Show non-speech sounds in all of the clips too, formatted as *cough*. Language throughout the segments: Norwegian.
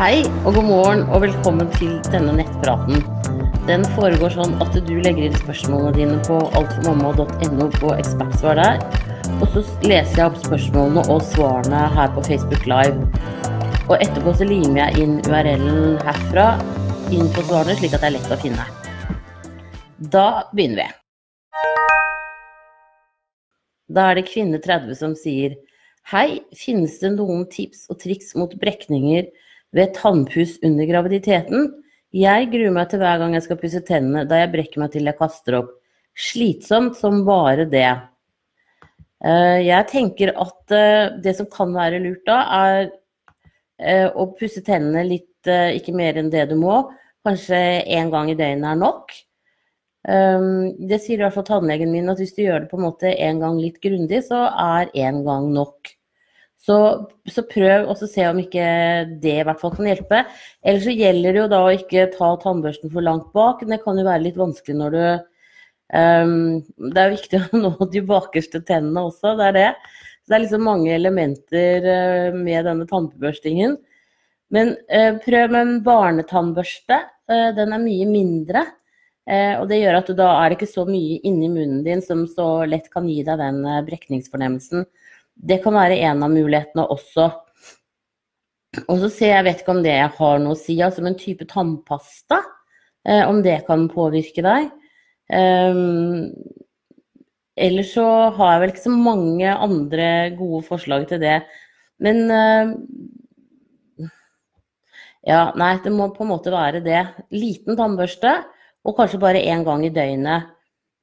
Hei og god morgen og velkommen til denne nettpraten. Den foregår sånn at du legger inn spørsmålene dine på altformamma.no på ekspertsvar der. Og så leser jeg opp spørsmålene og svarene her på Facebook Live. Og etterpå så limer jeg inn URL-en herfra inn på svarene, slik at det er lett å finne. Da begynner vi. Da er det kvinne 30 som sier Hei, finnes det noen tips og triks mot brekninger ved tannpuss under graviditeten? Jeg gruer meg til hver gang jeg skal pusse tennene, da jeg brekker meg til jeg kaster opp. Slitsomt som bare det. Eh, jeg tenker at eh, det som kan være lurt da, er eh, å pusse tennene litt, ikke mer enn det du må. Kanskje én gang i døgnet er nok. Det sier i hvert fall tannlegen min, at hvis du gjør det på en måte en gang litt grundig, så er én gang nok. Så, så prøv å se om ikke det i hvert fall kan hjelpe. Ellers så gjelder det jo da å ikke ta tannbørsten for langt bak. Det kan jo være litt vanskelig når du um, Det er viktig *laughs* å nå de bakerste tennene også, det er det. Så det er liksom mange elementer uh, med denne tannbørstingen. Men uh, prøv med en barnetannbørste. Uh, den er mye mindre. og det gjør at du da er det ikke så mye inni munnen din som så lett kan gi deg den brekningsfornemmelsen. Det kan være en av mulighetene også. Og så ser jeg, vet ikke om det har noe å si, altså en type tannpasta. Eh, om det kan påvirke deg. Um, ellers så har jeg vel ikke så mange andre gode forslag til det. Men uh, Ja, nei, det må på en måte være det. Liten tannbørste, og kanskje bare én gang i døgnet.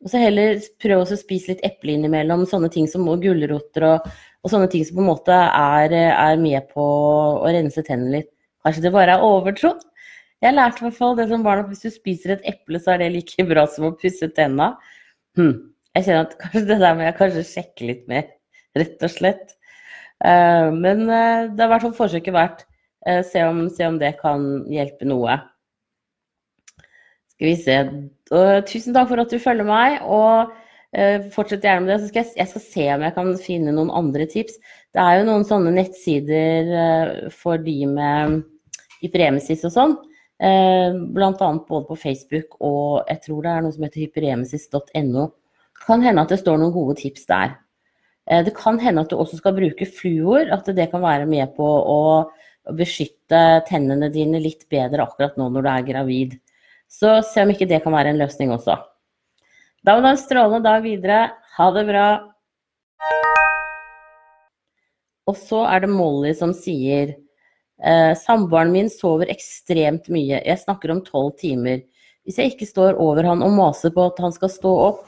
Og så heller prøv å spise litt eple innimellom, sånne ting som gulroter og, og, sånne ting som på en måte er, er, med på å rense tennene litt. Kanskje det bare er overtro? Jeg lærte i hvert fall det som barn at hvis du spiser et eple, så er det like bra som å pusse tenna. Hm. Jeg kjenner at kanskje det der må jeg kanskje sjekke litt mer, rett og slett. Uh, men uh, det er i hvert fall forsøket verdt. Uh, se, om, se om det kan hjelpe noe. Skal vi se. Og, tusen takk for at du følger meg. og uh, Fortsett gjerne med det. Så skal jeg, jeg, skal se om jeg kan finne noen andre tips. Det er jo noen sånne nettsider uh, for de med hyperemesis og sånn. Uh, blant annet både på Facebook og jeg tror det er noe som heter hyperemesis.no. Kan hende at det står noen gode tips der. Uh, det kan hende at du også skal bruke fluor, at det kan være med på å beskytte tennene dine litt bedre akkurat nå når du er gravid. Så se om ikke det kan være en løsning også. Da må du ha en strålende dag videre. Ha det bra. Og så er det Molly som sier eh, Samboeren min sover ekstremt mye. Jeg snakker om tolv timer. Hvis jeg ikke står over han og maser på at han skal stå opp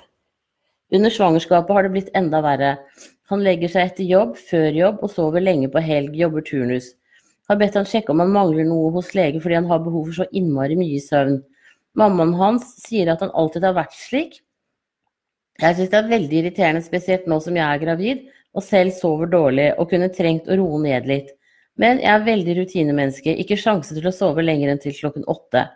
Under svangerskapet har det blitt enda verre. Han legger seg etter jobb, før jobb og sover lenge på helg, jobber turnus. Har bedt han sjekke om han mangler noe hos lege fordi han har behov for så innmari mye søvn. Mammaen hans sier at han alltid har vært slik. Jeg syns det er veldig irriterende, spesielt nå som jeg er gravid og selv sover dårlig og kunne trengt å roe ned litt. Men jeg er veldig rutinemenneske, ikke sjanse til å sove lenger enn til klokken åtte.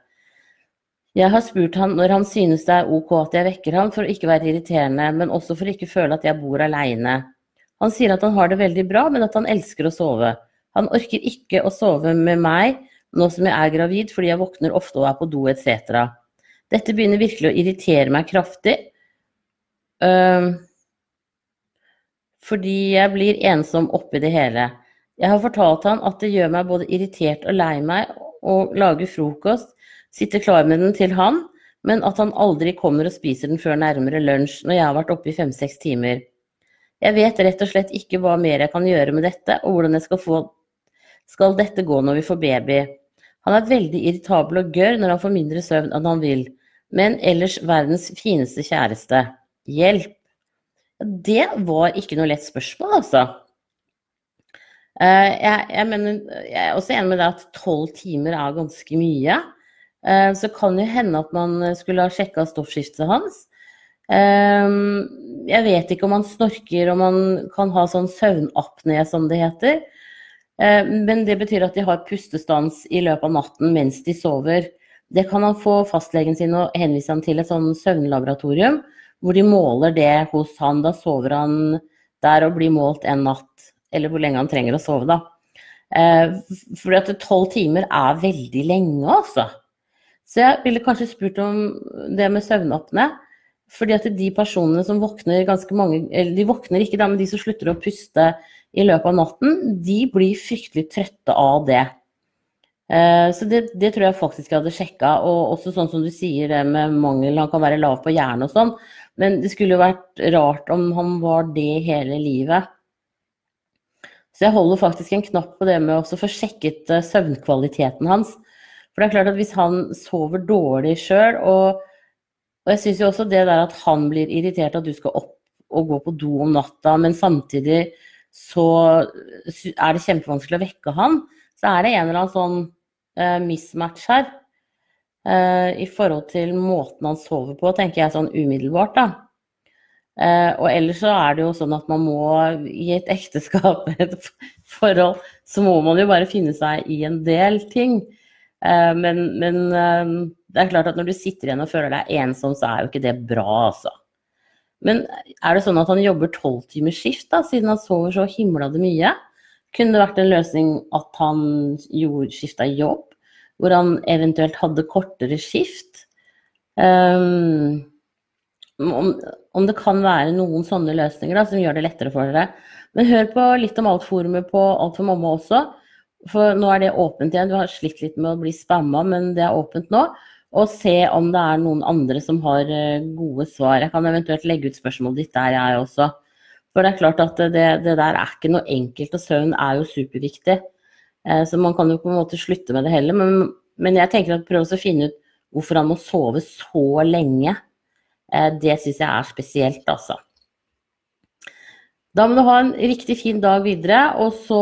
Jeg har spurt han når han synes det er ok at jeg vekker han for å ikke være irriterende, men også for å ikke føle at jeg bor aleine. Han sier at han har det veldig bra, men at han elsker å sove. Han orker ikke å sove med meg nå som jeg er gravid fordi jeg våkner ofte og er på do etc. Dette begynner virkelig å irritere meg kraftig. Uh, fordi jeg blir ensom oppi det hele. Jeg har fortalt han at det gjør meg både irritert og lei meg å lage frokost, sitte klar med den til han, men at han aldri kommer og spiser den før nærmere lunsj når jeg har vært oppe i fem-seks timer. Jeg vet rett og slett ikke hva mer jeg kan gjøre med dette, og hvordan jeg skal få Skal dette gå når vi får baby? Han er veldig irritabel og gørr når han får mindre søvn enn han vil, men ellers verdens fineste kjæreste. Hjelp! Det var ikke noe lett spørsmål, altså. Eh, jeg, jeg, mener, jeg er også enig med deg at tolv timer er ganske mye. Eh, så kan det hende at man skulle ha sjekka stoffskiftet hans. Eh, jeg vet ikke om han snorker, om han kan ha sånn søvnapné, som det heter. Eh, men det betyr at de har pustestans i løpet av natten mens de sover. Det kan han få fastlegen sin og henvise han til et sånn søvnlaboratorium, hvor de måler det hos han. Da sover han der og blir målt en natt, eller hvor lenge han trenger å sove, da. For fordi at tolv timer er veldig lenge, altså. Så jeg ville kanskje spurt om det med søvnapné. Fordi at de personene som våkner ganske mange Eller de våkner ikke, da, men de som slutter å puste i løpet av natten, de blir fryktelig trøtte av det. Eh, så det, det, tror jeg faktisk jeg hadde sjekka. Og også sånn som du sier det med mangel, han kan være lav på hjernen og sånn. Men det skulle jo vært rart om han var det hele livet. Så jeg holder faktisk en knapp på det med å få sjekket eh, søvnkvaliteten hans. For det er klart at hvis han sover dårlig sjøl, og, og, jeg syns jo også det der at han blir irritert at du skal opp og gå på do om natta, men samtidig så er det kjempevanskelig å vekke han, så er det en eller annen sånn uh, mismatch her. Uh, I forhold til måten han sover på, tenker jeg sånn umiddelbart, da. Uh, og ellers så er det jo sånn at man må i et ekteskap, *laughs* et forhold, så må man jo bare finne seg i en del ting. Men, men, det er klart at når du sitter igjen og føler deg ensom, så er jo ikke det bra, altså. Men er det sånn at han jobber tolvtimersskift, da, siden han sover så himlade mye? Kunne det vært en løsning at han skifta jobb, hvor han eventuelt hadde kortere skift? Um, om, om, det kan være noen sånne løsninger da, som gjør det lettere for dere. Men hør på litt om Alt-forumet på Alt for mamma også. For nå er det åpent igjen. Du har slitt litt med å bli spamma, men det er åpent nå. Og se om det er noen andre som har eh, gode svar. Jeg kan eventuelt legge ut spørsmålet ditt der, jeg også. For det er klart at det, det der er ikke noe enkelt, og søvn er jo superviktig. Eh, så man kan jo på en måte slutte med det heller. Men, men jeg tenker at prøv å finne ut hvorfor han må sove så lenge. Eh, det syns jeg er spesielt, altså. Da må du ha en riktig fin dag videre, og så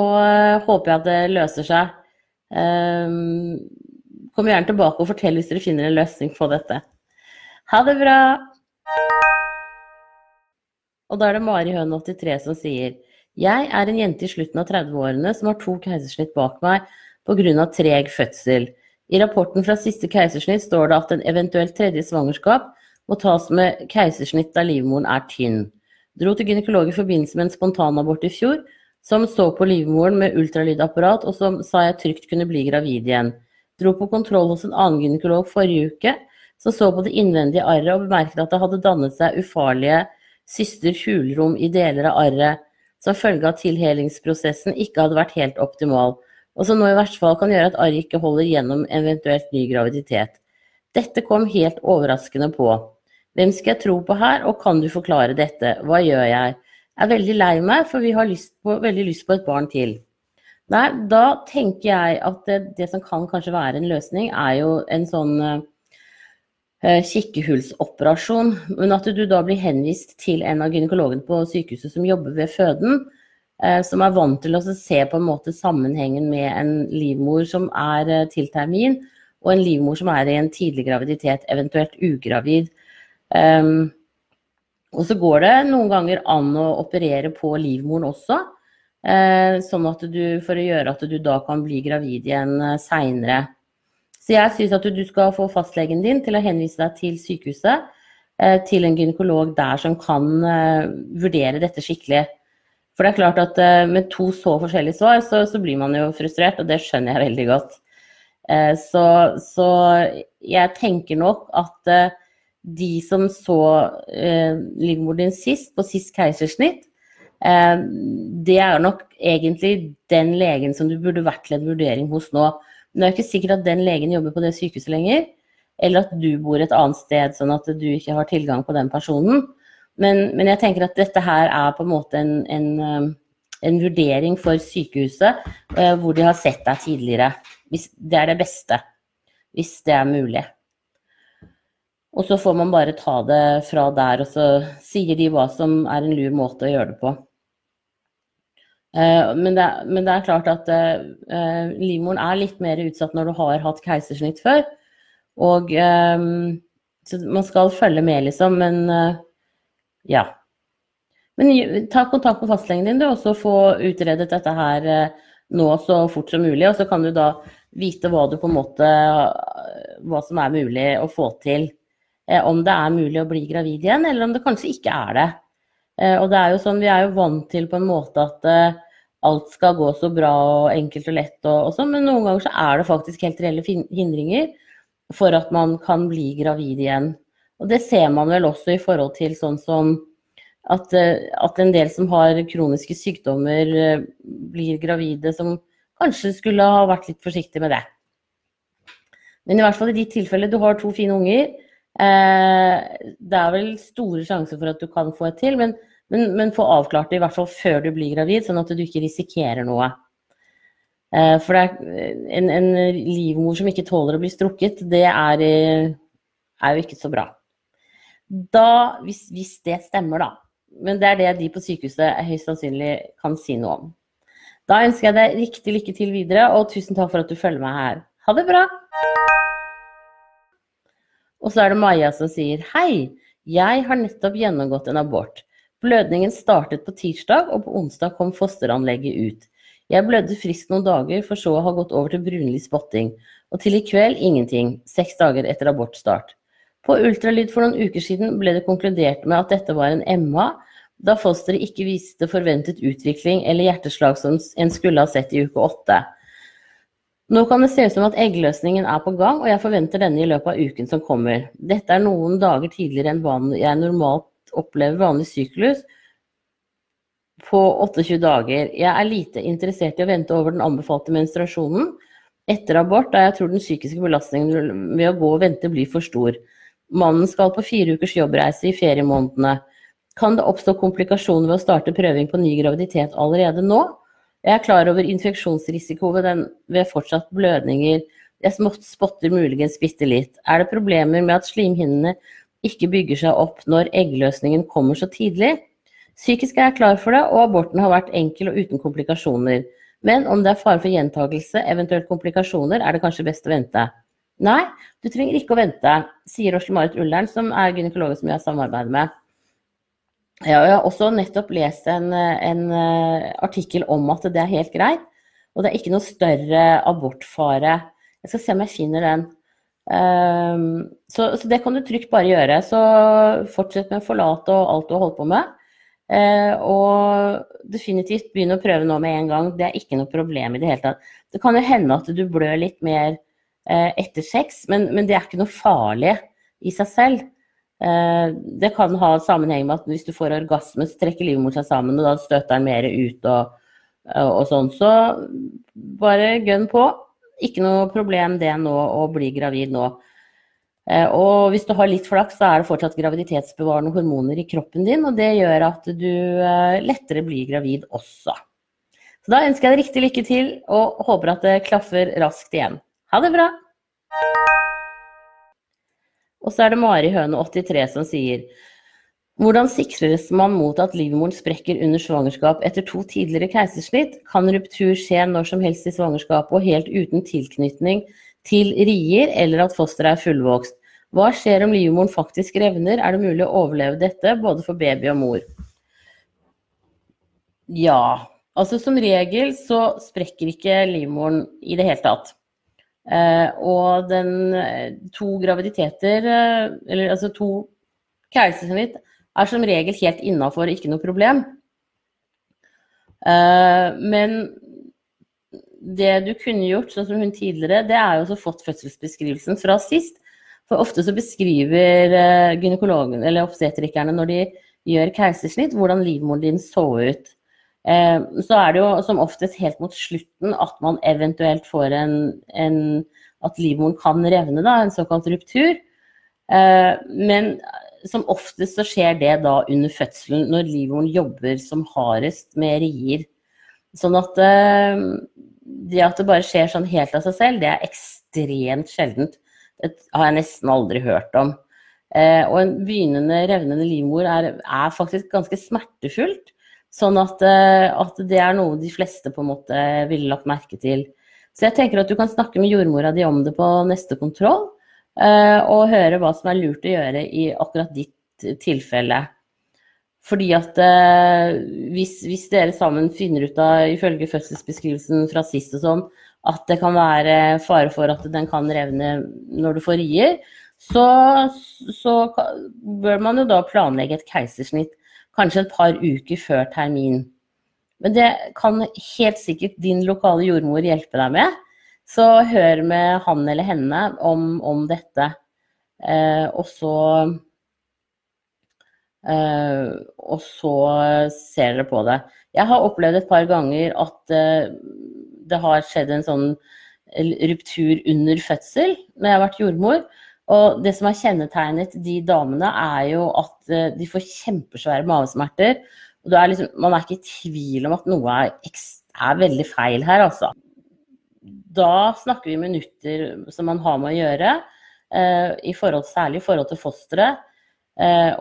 håper jeg at det løser seg. Kom gjerne tilbake og fortell hvis dere finner en løsning på dette. Ha det bra! Og da er det Mari Høen 83 som sier Jeg er en jente i slutten av 30-årene som har to keisersnitt bak meg pga. treg fødsel. I rapporten fra siste keisersnitt står det at en eventuelt tredje svangerskap må tas med keisersnitt da livmoren er tynn. Dro til gynekolog i forbindelse med en spontanabort i fjor, som så på livmoren med ultralydapparat, og som sa jeg trygt kunne bli gravid igjen. Dro på kontroll hos en annen gynekolog forrige uke, som så på det innvendige arret og bemerket at det hadde dannet seg ufarlige syster hulrom i deler av arret, som følge av tilhelingsprosessen ikke hadde vært helt optimal, og som nå i hvert fall kan gjøre at arret ikke holder gjennom eventuelt ny graviditet. Dette kom helt overraskende på. Hvem skal jeg tro på her, og kan du forklare dette, hva gjør jeg? Jeg er veldig lei meg, for vi har lyst på, veldig lyst på et barn til. Nei, da tenker jeg at det, det, som kan kanskje være en løsning, er jo en sånn uh, kikkehullsoperasjon. Men at du da blir henvist til en av gynekologene på sykehuset som jobber ved føden, uh, som er vant til å se på en måte sammenhengen med en livmor som er uh, til termin, og en livmor som er i en tidlig graviditet, eventuelt ugravid. Um, og så går det noen ganger an å operere på livmoren også. Uh, sånn at du, for å gjøre at du da kan bli gravid igjen uh, seinere. Så jeg syns at du, skal få fastlegen din til å henvise deg til sykehuset. Uh, til en gynekolog der som kan vurdere dette skikkelig. For det er klart at med to så forskjellige svar, så, så, blir man jo frustrert, og det skjønner jeg veldig godt. Så, så, jeg tenker nok at de som så eh, livmoren din sist, på sist keisersnitt, eh, det er nok egentlig den legen som du burde vært til en vurdering hos nå. Men det er ikke sikkert at den legen jobber på det sykehuset lenger, eller at du bor et annet sted, sånn at du ikke har tilgang på den personen. Men, men jeg tenker at dette her er på en måte en, en, eh, en vurdering for sykehuset, eh, hvor de har sett deg tidligere. Hvis det er det beste. Hvis det er mulig. Og så får man bare ta det fra der, og så sier de hva som er en lur måte å gjøre det på. Uh, men, det, men, det, er klart at uh, livmoren er litt mer utsatt når du har hatt keisersnitt før. Og um, Så man skal følge med, liksom. Men uh, ja. Men ta kontakt med fastlegen din, du, og så få utredet dette her nå så fort som mulig. Og så kan du da vite hva du på en måte Hva som er mulig å få til. Eh, om det er mulig å bli gravid igjen, eller om det kanskje ikke er det. Eh, og det er jo sånn, vi er jo vant til på en måte at eh, alt skal gå så bra og enkelt og lett og, og sånn, men noen ganger så er det faktisk helt reelle hindringer for at man kan bli gravid igjen. Og det ser man vel også i forhold til sånn som at, eh, at en del som har kroniske sykdommer, blir gravide, som kanskje skulle ha vært litt forsiktig med det. Men i hvert fall i ditt tilfelle, du har to fine unger. Eh, det er vel store sjanser for at du kan få et til, men, men, men få avklart det i hvert fall før du blir gravid, sånn at du ikke risikerer noe. Eh, for en, en, livmor som ikke tåler å bli strukket, det er, er jo ikke så bra. Da, hvis, hvis det stemmer, da, men det er det de på sykehuset høyst sannsynlig kan si noe om. Da ønsker jeg deg riktig lykke til videre, og tusen takk for at du følger meg her. Ha det bra! Og så er det Maja som sier hei, jeg har nettopp gjennomgått en abort. Blødningen startet på tirsdag, og på onsdag kom fosteranlegget ut. Jeg blødde friskt noen dager, for så å ha gått over til brunlig spotting. Og til i kveld ingenting, seks dager etter abortstart. På ultralyd for noen uker siden ble det konkludert med at dette var en MA, da fosteret ikke viste forventet utvikling eller hjerteslag som en skulle ha sett i uke åtte. Nå kan det se ut som at eggløsningen er på gang, og jeg forventer denne i løpet av uken som kommer. Dette er noen dager tidligere enn hva jeg normalt opplever vanlig syklus på 28 dager. Jeg er lite interessert i å vente over den anbefalte menstruasjonen etter abort, da jeg tror den psykiske belastningen ved å gå og vente blir for stor. Mannen skal på fire ukers jobbreise i feriemånedene. Kan det oppstå komplikasjoner ved å starte prøving på ny graviditet allerede nå? Jeg er klar over infeksjonsrisiko ved, den, ved fortsatt blødninger. Jeg spotter muligens bitte litt. Er det problemer med at slimhinnene ikke bygger seg opp når eggløsningen kommer så tidlig? Psykisk er jeg klar for det, og aborten har vært enkel og uten komplikasjoner. Men om det er fare for gjentakelse, eventuelt komplikasjoner, er det kanskje best å vente. Nei, du trenger ikke å vente, sier Osle Marit Ullern, som er gynekolog som jeg har samarbeidet med. jeg har også nettopp lest en, en, eh, artikkel om at det er helt greit. Og det er ikke noe større abortfare. Jeg skal se om jeg finner den. Um, så, så, det kan du trygt bare gjøre. Så fortsett med forlate og alt du har holdt på med. Uh, og definitivt begynn å prøve nå med en gang. Det er ikke noe problem i det hele tatt. Det kan jo hende at du blør litt mer uh, etter sex, men, men, det er ikke noe farlig i seg selv. Uh, det kan ha sammenheng med at hvis du får orgasme, så trekker livmoren seg sammen, og da støter den mer ut og, og sånn. Så bare gønn på. Ikke noe problem det nå å bli gravid nå. Eh, og hvis du har litt flaks, så er det fortsatt graviditetsbevarende hormoner i kroppen din, og det gjør at du lettere blir gravid også. Så da ønsker jeg deg riktig lykke til, og håper at det klaffer raskt igjen. Ha det bra! Og så er det Mari Høne 83 som sier hvordan sikres man mot at livmoren sprekker under svangerskap etter to tidligere keisersnitt? Kan ruptur skje når som helst i svangerskapet og helt uten tilknytning til rier, eller at fosteret er fullvokst? Hva skjer om livmoren faktisk revner? Er det mulig å overleve dette, både for baby og mor? Ja, altså som regel så sprekker ikke livmoren i det hele tatt. Eh, og den eh, to graviditeter, eh, eller altså to keisersnitt, er som regel helt innafor, ikke noe problem. Men det du kunne gjort, sånn som hun tidligere, det er jo også fått fødselsbeskrivelsen fra sist. For ofte så beskriver gynekologen eller obstetrikerne når de gjør keisersnitt, hvordan livmoren din så ut. Eh, så er det jo som oftest helt mot slutten at man eventuelt får en, en At livmoren kan revne, da, en såkalt ruptur. Eh, men som oftest så skjer det da under fødselen, når livmoren jobber som hardest med rier. Sånn at eh, det at det bare skjer sånn helt av seg selv, det er ekstremt sjeldent. Det har jeg nesten aldri hørt om. Og en begynnende revnende livmor er, er faktisk ganske smertefullt. Sånn at, eh, at, det er noe de fleste på en måte ville lagt merke til. Så jeg tenker at du kan snakke med jordmora di om det på neste kontroll, eh, og høre hva som er lurt å gjøre i akkurat ditt tilfelle. Fordi at eh, hvis, hvis dere sammen finner ut av, ifølge fødselsbeskrivelsen fra sist og sånn, at det kan være fare for at den kan revne når du får rier, så, så bør man jo da planlegge et keisersnitt kanskje et par uker før termin. Men det kan helt sikkert din lokale jordmor hjelpe deg med. Så hør med han eller henne om, om dette. Eh, og så eh, Og så ser dere på det. Jeg har opplevd et par ganger at eh, det har skjedd en sånn ruptur under fødsel når jeg har vært jordmor. Og det som har kjennetegnet de damene, er jo at eh, de får kjempesvære mavesmerter. Og er liksom, man er ikke i tvil om at noe er, er, veldig feil her, altså. Da snakker vi minutter som man har med å gjøre, eh, i forhold, særlig i forhold til fosteret, eh,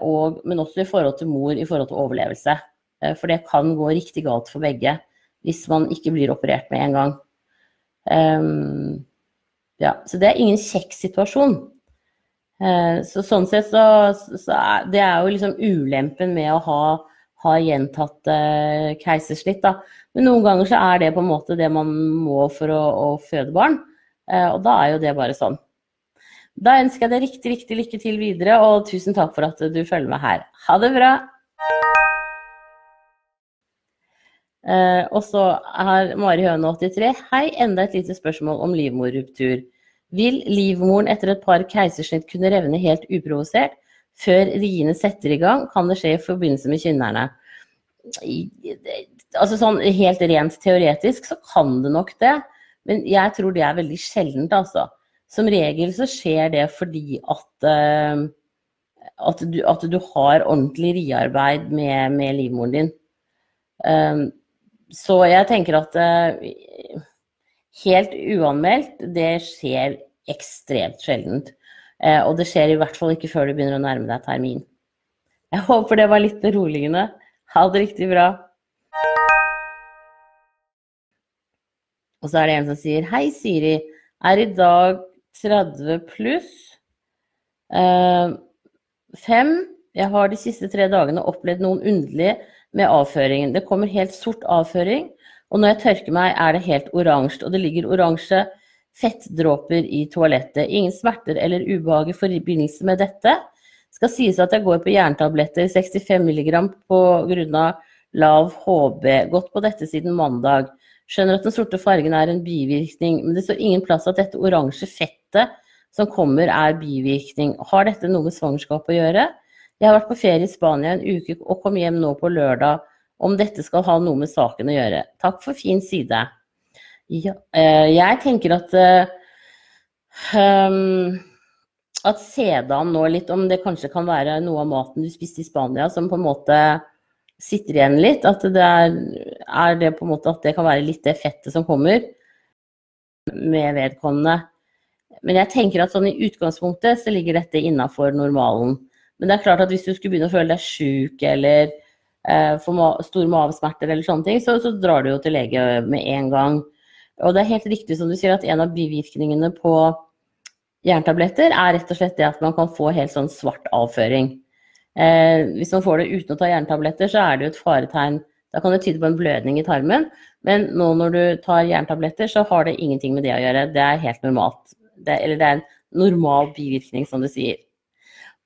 men også i forhold til mor i forhold til overlevelse. Eh, for det kan gå riktig galt for begge hvis man ikke blir operert med en gang. Um, ja, så det er ingen kjekk situasjon. Uh, så sånn sett så, så er, Det er jo liksom ulempen med å ha, ha gjentatt eh, keisersnitt, da. Men noen ganger så er det på en måte det man må for å, å føde barn. Eh, og da er jo det bare sånn. Da ønsker jeg deg riktig, riktig lykke til videre, og tusen takk for at du følger med her. Ha det bra! Eh, og så har Mari Høne 83. Hei, enda et lite spørsmål om livmorruptur. Vil livmoren etter et par keisersnitt kunne revne helt uprovosert? Før riene setter i gang, kan det skje i forbindelse med kynnerne. Altså sånn helt rent teoretisk så kan det nok det, men jeg tror det er veldig sjeldent, altså. Som regel så skjer det fordi at, uh, at, du, at du, har ordentlig riarbeid med, med livmoren din. Um, så jeg tenker at uh, helt uanmeldt, det skjer ekstremt sjeldent. Uh, og det skjer i hvert fall ikke før du begynner å nærme deg termin. Jeg håper det var litt beroligende. Ha det riktig bra. Og så er det en som sier Hei, Siri. Er i dag 30 pluss. eh, fem. Jeg har de siste tre dagene opplevd noen underlige med avføringen. Det kommer helt sort avføring, og når jeg tørker meg, er det helt oransje. Og det ligger oransje fettdråper i toalettet. Ingen smerter eller ubehag i forbindelse med dette. Skal sies at jeg går på jerntabletter 65 mg pga. lav HB. Gått på dette siden mandag. Skjønner at den sorte fargen er en bivirkning, men det står ingen plass at dette oransje fettet som kommer, er bivirkning. Har dette noe med svangerskap å gjøre? Jeg har vært på ferie i Spania en uke og kom hjem nå på lørdag. Om dette skal ha noe med saken å gjøre. Takk for fin side. Ja, eh, jeg tenker at um, at sedaen nå litt, om det kanskje kan være noe av maten du spiste i Spania som på en måte sitter igjen litt. At det er, er det på en måte at det kan være litt det fettet som kommer med vedkommende. Men jeg tenker at sånn i utgangspunktet så ligger dette innafor normalen. Men det er klart at hvis du skulle begynne å føle deg sjuk eller eh, få ma store mavesmerter eller sånne ting, så, så, drar du jo til lege med en gang. Og det er helt riktig som du sier at en av bivirkningene på jerntabletter er rett og slett det at man kan få helt sånn svart avføring. Eh, hvis man får det uten å ta jerntabletter, så er det jo et faretegn. Da kan det tyde på en blødning i tarmen. Men nå når du tar jerntabletter, så har det ingenting med det å gjøre. Det er helt normalt. Det, eller det er en normal bivirkning, som du sier.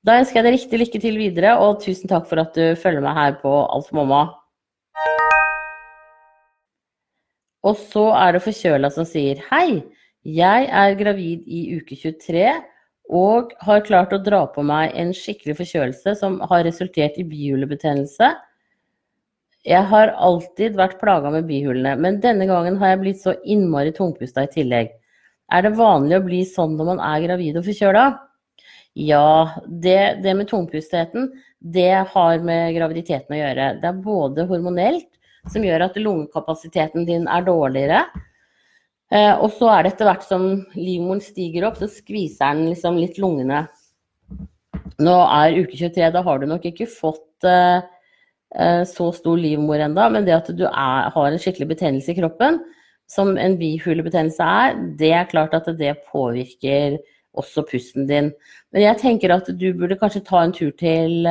Da ønsker jeg deg riktig lykke til videre, og tusen takk for at du følger meg her på Alt for mamma. Og så er det forkjøla som sier Hei, jeg er gravid i uke 23 og har klart å dra på meg en skikkelig forkjølelse som har resultert i bihulebetennelse. Jeg har alltid vært plaga med bihulene, men denne gangen har jeg blitt så innmari tungpusta i tillegg. Er det vanlig å bli sånn når man er gravid og forkjøla? Ja, det, det med tungpustheten, det har med graviditeten å gjøre. Det er både hormonelt, som gjør at lungekapasiteten din er dårligere. Eh, og så er det etter hvert som livmoren stiger opp, så skviser den liksom litt lungene. Nå er uke 23, da har du nok ikke fått eh, eh, så stor livmor enda, men det at du er, har en skikkelig betennelse i kroppen, som en bihulebetennelse er, det er klart at det påvirker også pusten din. Men jeg tenker at du burde kanskje ta en tur til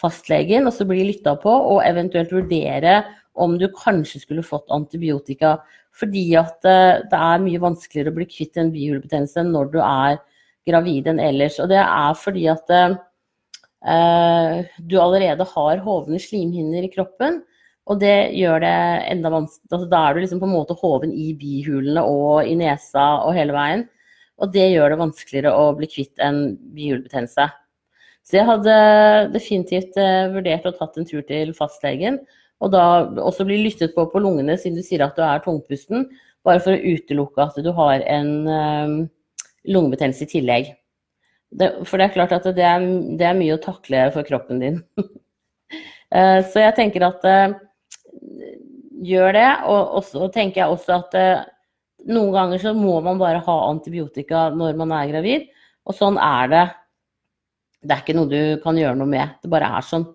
fastlegen og så bli lytta på, og eventuelt vurdere om du kanskje skulle fått antibiotika. Fordi at eh, det er mye vanskeligere å bli kvitt en bihulebetennelse når du er gravid enn ellers. Og det er fordi at uh, du allerede har hovne slimhinner i kroppen Og det gjør det enda vanskelig altså, Da er du liksom på en måte hoven i bihulene og i nesa og hele veien. Og det gjør det vanskeligere å bli kvitt en bihulebetennelse. Så jeg hadde definitivt eh, vurdert å tatt en tur til fastlegen, og da også bli lyttet på på lungene, siden du sier at du er tungpusten, bare for å utelukke at du har en um, lungebetennelse i tillegg. Det, for det er klart at det er, det er, mye å takle for kroppen din. uh, *laughs* så jeg tenker at uh, gjør det, og så tenker jeg også at uh, noen ganger så må man bare ha antibiotika når man er gravid. Og sånn er det. Det er ikke noe du kan gjøre noe med. Det bare er sånn.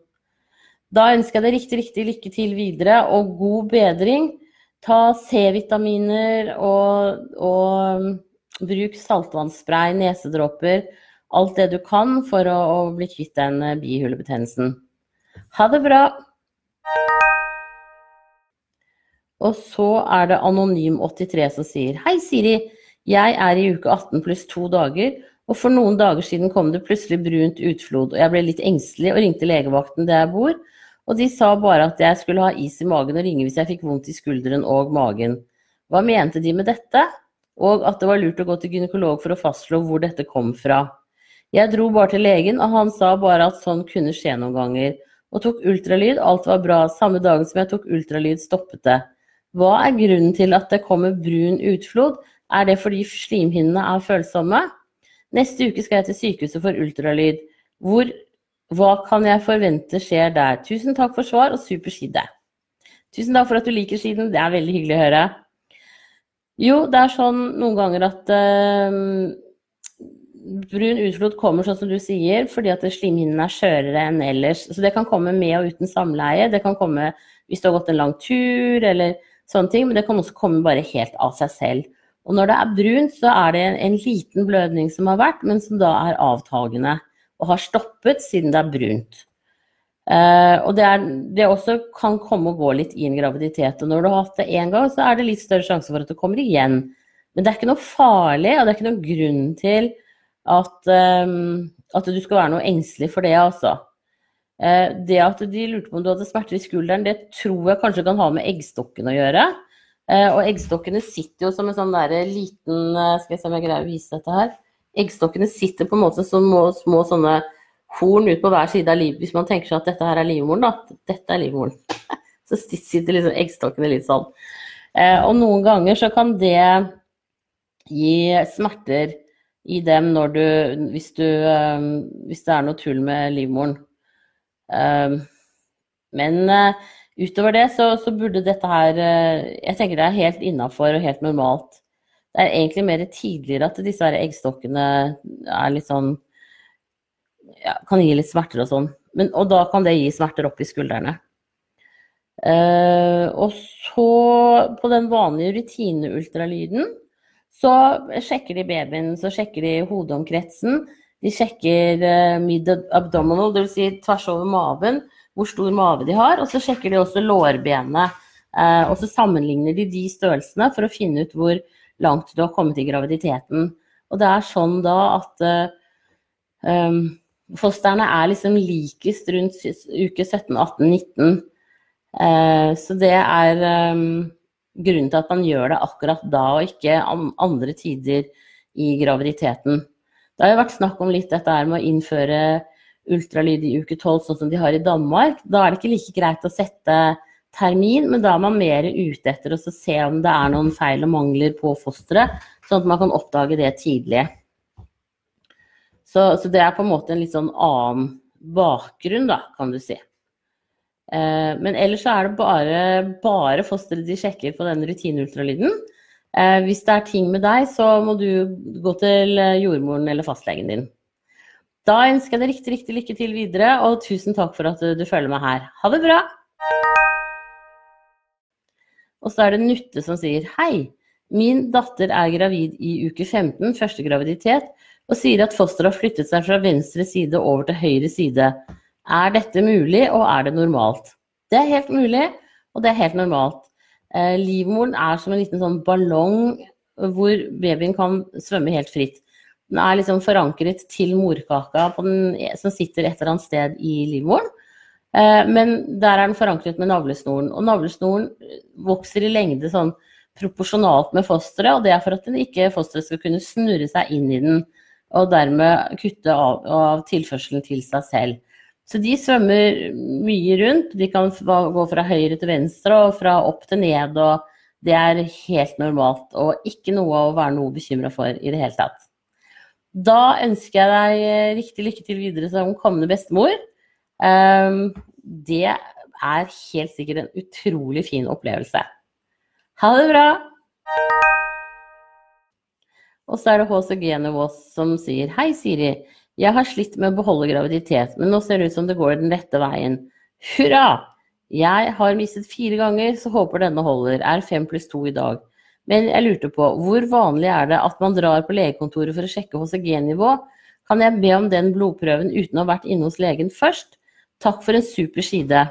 Da ønsker jeg deg riktig, riktig lykke til videre og god bedring. Ta C-vitaminer og, og, um, bruk saltvannsspray, nesedråper. Alt det du kan for å, å bli kvitt den eh, bihulebetennelsen. Ha det bra! Og så er det Anonym83 som sier Hei, Siri. Jeg er i uke 18 pluss to dager, og for noen dager siden kom det plutselig brunt utflod, og jeg ble litt engstelig og ringte legevakten der jeg bor, og de sa bare at jeg skulle ha is i magen og ringe hvis jeg fikk vondt i skulderen og magen. Hva mente de med dette? Og at det var lurt å gå til gynekolog for å fastslå hvor dette kom fra. Jeg dro bare til legen, og han sa bare at sånn kunne skje noen ganger. Og tok ultralyd, alt var bra. Samme dagen som jeg tok ultralyd, stoppet det. Hva er grunnen til at det kommer brun utflod? Er det fordi slimhinnene er følsomme? Neste uke skal jeg til sykehuset for ultralyd. Hvor, hva kan jeg forvente skjer der? Tusen takk for svar og super side. Tusen takk for at du liker siden, det er veldig hyggelig å høre. Jo, det er sånn noen ganger at uh, brun utflod kommer sånn som du sier, fordi at slimhinnene er skjørere enn ellers. Så det kan komme med og uten samleie. Det kan komme hvis du har gått en lang tur, eller sånne ting, men det kan også komme bare helt av seg selv. Og når det er brunt, så er det en, liten blødning som har vært, men som da er avtagende og har stoppet siden det er brunt. Uh, og det, er, det, også kan komme og gå litt i en graviditet. Og når du har hatt det én gang, så er det litt større sjanse for at det kommer igjen. Men det er ikke noe farlig, og det er ikke noen grunn til at, um, at du skal være noe engstelig for det, altså. Uh, det at de lurte på om du hadde smerter i skulderen, det tror jeg kanskje kan ha med eggstokken å gjøre. Uh, og eggstokkene sitter jo som en sånn der liten Skal jeg se om jeg greier å vise dette her. Eggstokkene sitter på en måte som små, små sånne horn ut på hver side av livet. Hvis man tenker seg at dette her er livmoren, da. Dette er livmoren. *laughs* Så sitter liksom eggstokkene litt sånn. Og noen ganger så kan det gi smerter i dem når du Hvis, du, hvis det er noe tull med livmoren. Ehm, men eh, utover det så, så, burde dette her eh, Jeg tenker det er helt innafor og helt normalt. Det er egentlig mer tidligere at disse eggstokkene er litt sånn ja, Kan gi litt smerter og sånn. Men, og da kan det gi smerter opp i skuldrene. Uh, og så, på den vanlige rutineultralyden, så sjekker de babyen, så sjekker de hodeomkretsen. De sjekker uh, mid-abdominal, dvs. Si tvers over maven, hvor stor mage de har. Og så sjekker de også lårbenet. Uh, og så sammenligner de de størrelsene for å finne ut hvor langt du har kommet i graviditeten. Og det er sånn da at uh, um, fostrene er liksom likest rundt uke 17, 18, 19. Uh, så det er um, grunnen til at man gjør det akkurat da, og ikke andre tider i graviditeten. Det har jo vært snakk om litt dette her med å innføre ultralyd i uke 12, sånn som de har i Danmark. Da er det ikke like greit å sette termin, men da er man mer ute etter å se om det er noen feil og mangler på fosteret, sånn at man kan oppdage det tidlig. Så, så, det er på en måte en litt sånn annen bakgrunn, da, kan du si. Eh, men ellers så er det bare, bare fosteret de sjekker på den rutineultralyden. Eh, hvis det er ting med deg, så må du gå til eh, jordmoren eller fastlegen din. Da ønsker jeg deg riktig, riktig lykke til videre, og tusen takk for at du, du følger meg her. Ha det bra! Og så er det Nutte som sier hei. Min datter er gravid i uke 15, første graviditet, og sier at fosteret har flyttet seg fra venstre side over til høyre side. Er dette mulig, og er det normalt? Det er helt mulig, og det er helt normalt. Eh, livmoren er som en liten sånn ballong hvor babyen kan svømme helt fritt. Den er liksom forankret til morkaka den, som sitter et eller annet sted i livmoren. Eh, men der er den forankret med navlesnoren. Og navlesnoren vokser i lengde sånn proporsjonalt med fosteret, og det er for at ikke fosteret skal kunne snurre seg inn i den, og dermed kutte av, av tilførselen til seg selv. Så de svømmer mye rundt. De kan gå fra høyre til venstre og fra opp til ned. og Det er helt normalt og ikke noe å være noe bekymra for i det hele tatt. Da ønsker jeg deg riktig lykke til videre som kommende bestemor. Ehm, det er helt sikkert en utrolig fin opplevelse. Ha det bra! Og så er det HCG Nevås som sier Hei, Siri. Jeg har slitt med å beholde graviditet, men nå ser det ut som det går den rette veien. Hurra! Jeg har mistet fire ganger, så håper denne holder. Er fem pluss to i dag. Men jeg lurte på, hvor vanlig er det at man drar på legekontoret for å sjekke HCG-nivå? Kan jeg be om den blodprøven uten å ha vært inne hos legen først? Takk for en super side.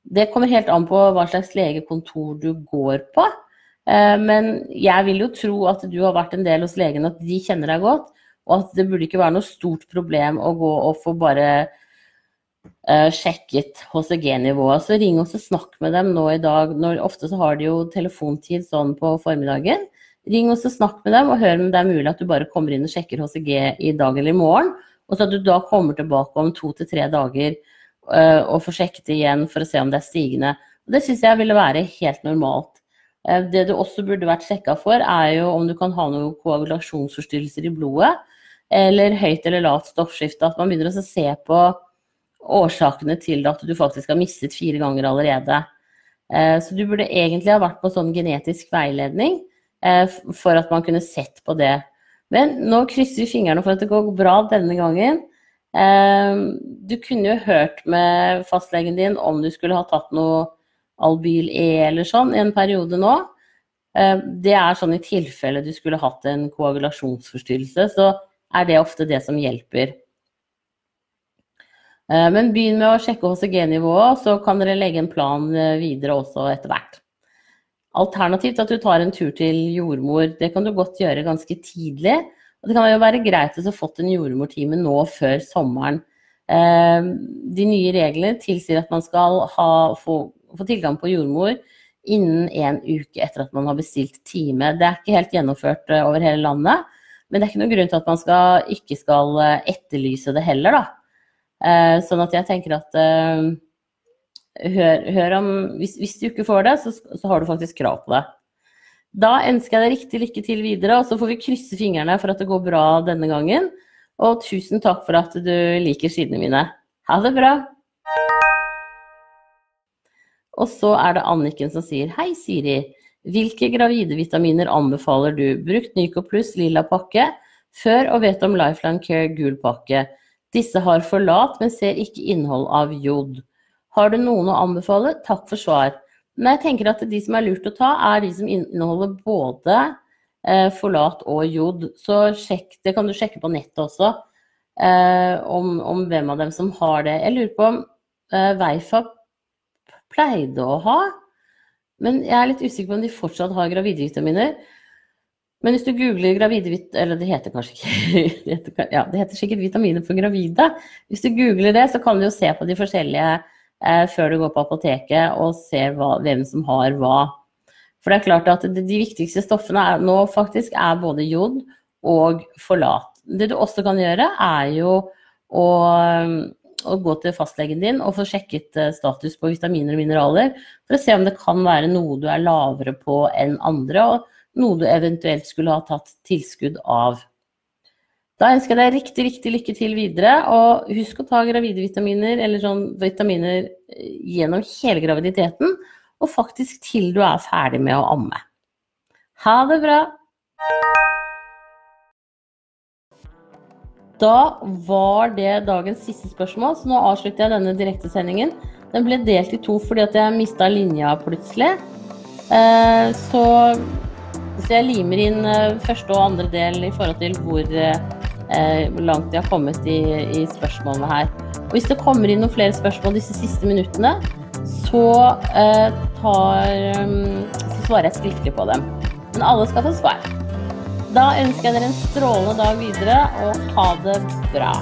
Det kommer helt an på hva slags legekontor du går på. Eh, men jeg vil jo tro at du har vært en del hos legen, at de kjenner deg godt. Og at det burde ikke være noe stort problem å gå og få bare uh, sjekket HCG-nivået. Så ring oss og snakk med dem nå i dag. Når, ofte så har de jo telefontid sånn på formiddagen. Ring oss og snakk med dem, og hør om det er mulig at du bare kommer inn og sjekker HCG i dag eller i morgen. Og så at du da kommer tilbake om to til tre dager og få sjekket igjen for å se om det er stigende. Og det syns jeg ville være helt normalt. Uh, det du også burde vært sjekka for, er jo om du kan ha noen koagulasjonsforstyrrelser i blodet eller høyt eller lavt stoffskifte. At man begynner å se på årsakene til at du faktisk har mistet fire ganger allerede. Eh, så du burde egentlig ha vært på sånn genetisk veiledning eh, for at man kunne sett på det. Men nå krysser vi fingrene for at det går bra denne gangen. Eh, du kunne jo hørt med fastlegen din om du skulle ha tatt noe Albyl E eller sånn i en periode nå. Det er sånn i tilfelle du skulle hatt en koagulasjonsforstyrrelse. Så er det ofte det som hjelper. Eh, men begynn med å sjekke HCG-nivået, så kan dere legge en plan eh, videre også etter hvert. Alternativt at du tar en tur til jordmor. Det kan du godt gjøre ganske tidlig. Og det kan jo være greit å ha fått en jordmortime nå før sommeren. Eh, de nye reglene tilsier at man skal ha, få, få, tilgang på jordmor innen en uke etter at man har bestilt time. Det er ikke helt gjennomført over hele landet. Men det er ikke noen grunn til at man skal, ikke skal eh, etterlyse det heller, da. Eh, sånn at jeg tenker at hør, hør, om hvis, hvis, du ikke får det, så, så, har du faktisk krav på det. Da ønsker jeg deg riktig lykke til videre, og så får vi krysse fingrene for at det går bra denne gangen. Og tusen takk for at du liker sidene mine. Ha det bra! Og så er det Anniken som sier Hei, Siri. Hvilke gravide vitaminer anbefaler du? Brukt Nyco pluss lilla pakke før og vet om Lifeline Care gul pakke. Disse har forlat, men ser ikke innhold av jod. Har du noen å anbefale? Takk for svar. Men jeg tenker at de som er lurt å ta, er de som inneholder både eh, forlat og jod. Så sjekk, det kan du sjekke på nettet også, eh, om, om, hvem av dem som har det. Jeg lurer på om eh, Veifa pleide å ha men jeg er litt usikker på om de fortsatt har gravidevitaminer. Men hvis du googler gravide Eller det heter kanskje ikke *laughs* det heter, Ja, det heter sikkert vitaminer for gravide. Hvis du googler det, så kan du jo se på de forskjellige før du går på apoteket og ser hva, hvem som har hva. For det er klart at de, de viktigste stoffene er, nå faktisk er både jod og forlat. Det du også kan gjøre, er jo å å gå til fastlegen din og få sjekket eh, status på vitaminer og mineraler, for å se om det kan være noe du er lavere på enn andre, og noe du eventuelt skulle ha tatt tilskudd av. Da ønsker jeg deg riktig, riktig lykke til videre, og husk å ta gravide vitaminer, eller sånn vitaminer eh, gjennom hele graviditeten, og faktisk til du er ferdig med å amme. Ha det bra! Da var det dagens siste spørsmål, så nå avslutter jeg denne direktesendingen. Den ble delt i to fordi at jeg mista linja plutselig. Eh, så, så, jeg limer inn eh, første og andre del i forhold til hvor eh, langt de har kommet i, i spørsmålene her. Og hvis det kommer inn noen flere spørsmål disse siste minuttene, så, tar, så svarer jeg skriftlig på dem. Men alle skal få svar. Da ønsker jeg dere en strålende dag videre, og ha det bra.